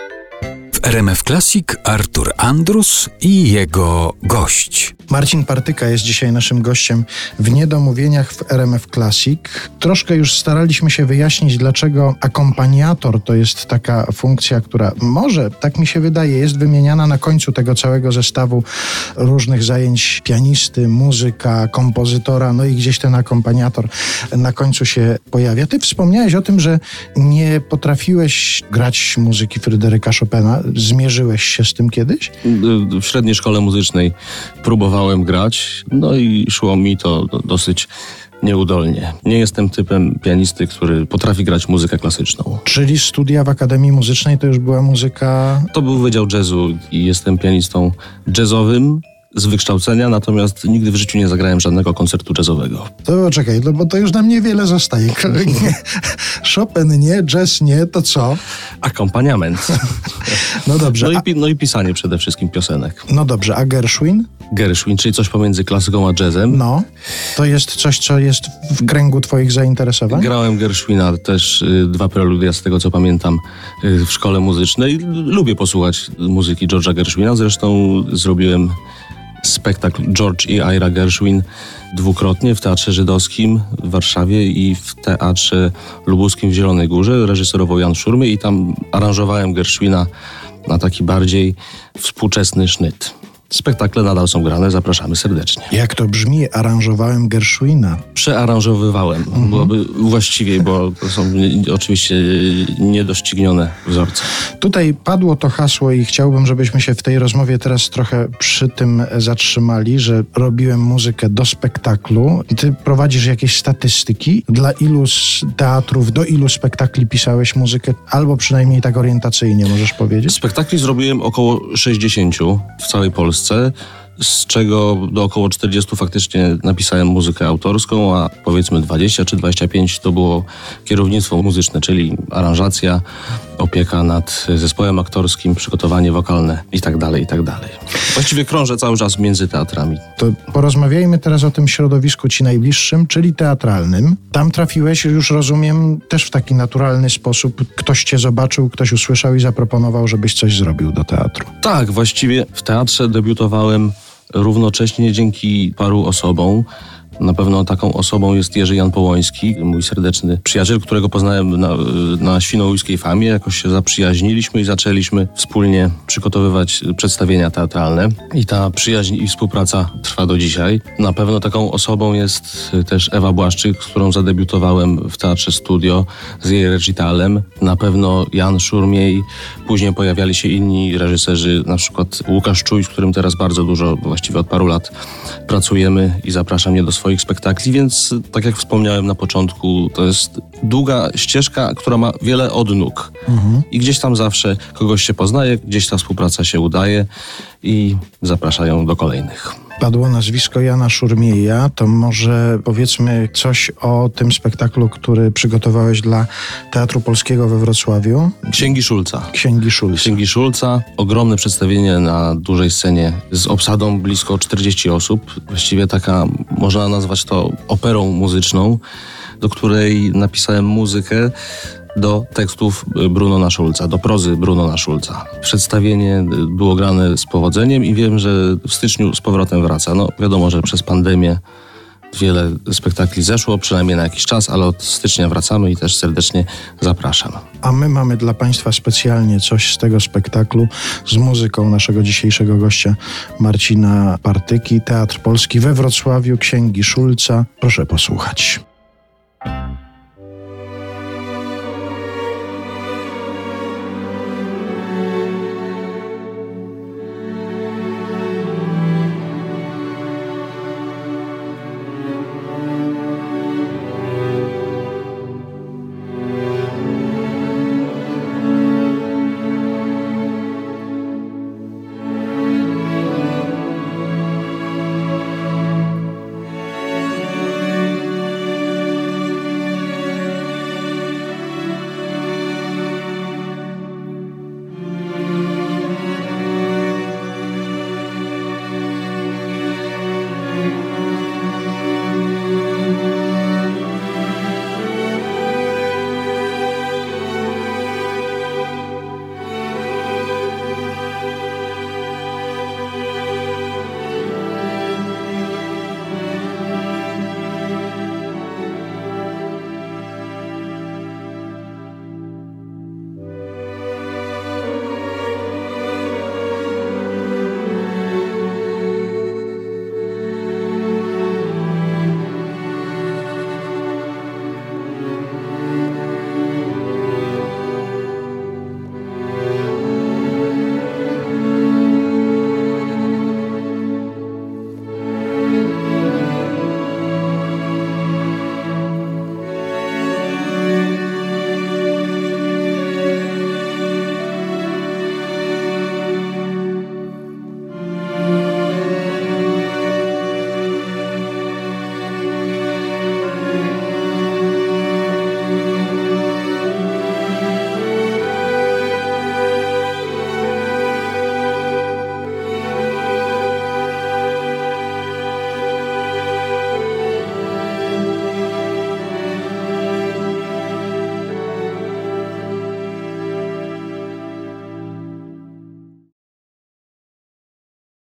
Thank you. RMF Classic Artur Andrus i jego gość. Marcin Partyka jest dzisiaj naszym gościem w Niedomówieniach w RMF Classic. Troszkę już staraliśmy się wyjaśnić, dlaczego akompaniator to jest taka funkcja, która może, tak mi się wydaje, jest wymieniana na końcu tego całego zestawu różnych zajęć pianisty, muzyka, kompozytora, no i gdzieś ten akompaniator na końcu się pojawia. Ty wspomniałeś o tym, że nie potrafiłeś grać muzyki Fryderyka Chopina. Zmierzyłeś się z tym kiedyś? W średniej szkole muzycznej próbowałem grać, no i szło mi to do- dosyć nieudolnie. Nie jestem typem pianisty, który potrafi grać muzykę klasyczną. Czyli studia w Akademii Muzycznej to już była muzyka To był Wydział Jazzu i jestem pianistą jazzowym z wykształcenia, natomiast nigdy w życiu nie zagrałem żadnego koncertu jazzowego. To czekaj, no bo to już nam niewiele zostaje. Chopin nie, jazz nie, to co? Akompaniament. No dobrze, No i, no i pisanie przede wszystkim piosenek. no dobrze, a Gershwin? Gershwin, czyli coś pomiędzy klasyką a jazzem. No, to jest coś, co jest w kręgu twoich zainteresowań? Grałem Gershwina też y, dwa preludia z tego co pamiętam y, w szkole muzycznej. Lubię posłuchać muzyki George'a Gershwina, zresztą zrobiłem spektakl George i Ira Gershwin dwukrotnie w Teatrze Żydowskim w Warszawie i w Teatrze Lubuskim w Zielonej Górze. Reżyserował Jan Szurmy i tam aranżowałem Gershwina na taki bardziej współczesny sznyt. Spektakle nadal są grane, zapraszamy serdecznie. Jak to brzmi, aranżowałem Gershwina. Przearanżowywałem, byłoby właściwie, bo to są oczywiście niedoścignione wzorce. Tutaj padło to hasło i chciałbym, żebyśmy się w tej rozmowie teraz trochę przy tym zatrzymali, że robiłem muzykę do spektaklu. Ty prowadzisz jakieś statystyki, dla ilu teatrów, do ilu spektakli pisałeś muzykę, albo przynajmniej tak orientacyjnie możesz powiedzieć? Spektakli zrobiłem około 60 w całej Polsce, Polsce. Z czego do około 40 faktycznie napisałem muzykę autorską, a powiedzmy 20 czy 25 to było kierownictwo muzyczne, czyli aranżacja, opieka nad zespołem aktorskim, przygotowanie wokalne i tak dalej, i tak dalej. Właściwie krążę cały czas między teatrami. To porozmawiajmy teraz o tym środowisku ci najbliższym, czyli teatralnym. Tam trafiłeś, już rozumiem, też w taki naturalny sposób. Ktoś cię zobaczył, ktoś usłyszał i zaproponował, żebyś coś zrobił do teatru. Tak, właściwie w teatrze debiutowałem równocześnie dzięki paru osobom. Na pewno taką osobą jest Jerzy Jan Połoński, mój serdeczny przyjaciel, którego poznałem na, na Świnoujskiej Famie. Jakoś się zaprzyjaźniliśmy i zaczęliśmy wspólnie przygotowywać przedstawienia teatralne. I ta przyjaźń i współpraca trwa do dzisiaj. Na pewno taką osobą jest też Ewa Błaszczyk, z którą zadebiutowałem w Teatrze Studio z jej recitalem. Na pewno Jan Szurmiej. Później pojawiali się inni reżyserzy, na przykład Łukasz Czuj, z którym teraz bardzo dużo, właściwie od paru lat pracujemy i zaprasza mnie do swoich spektakli, więc tak jak wspomniałem na początku, to jest długa ścieżka, która ma wiele odnóg. I gdzieś tam zawsze kogoś się poznaje, gdzieś ta współpraca się udaje i zapraszają do kolejnych. Padło nazwisko Jana Szurmieja, to może powiedzmy coś o tym spektaklu, który przygotowałeś dla Teatru Polskiego we Wrocławiu. Księgi Szulca. Księgi Szulca. Księgi Szulca, ogromne przedstawienie na dużej scenie z obsadą blisko 40 osób. Właściwie taka, można nazwać to operą muzyczną, do której napisałem muzykę do tekstów Brunona Szulca, do prozy Brunona Szulca. Przedstawienie było grane z powodzeniem i wiem, że w styczniu z powrotem wraca. No wiadomo, że przez pandemię wiele spektakli zeszło, przynajmniej na jakiś czas, ale od stycznia wracamy i też serdecznie zapraszam. A my mamy dla Państwa specjalnie coś z tego spektaklu z muzyką naszego dzisiejszego gościa Marcina Partyki, Teatr Polski we Wrocławiu, Księgi Szulca. Proszę posłuchać.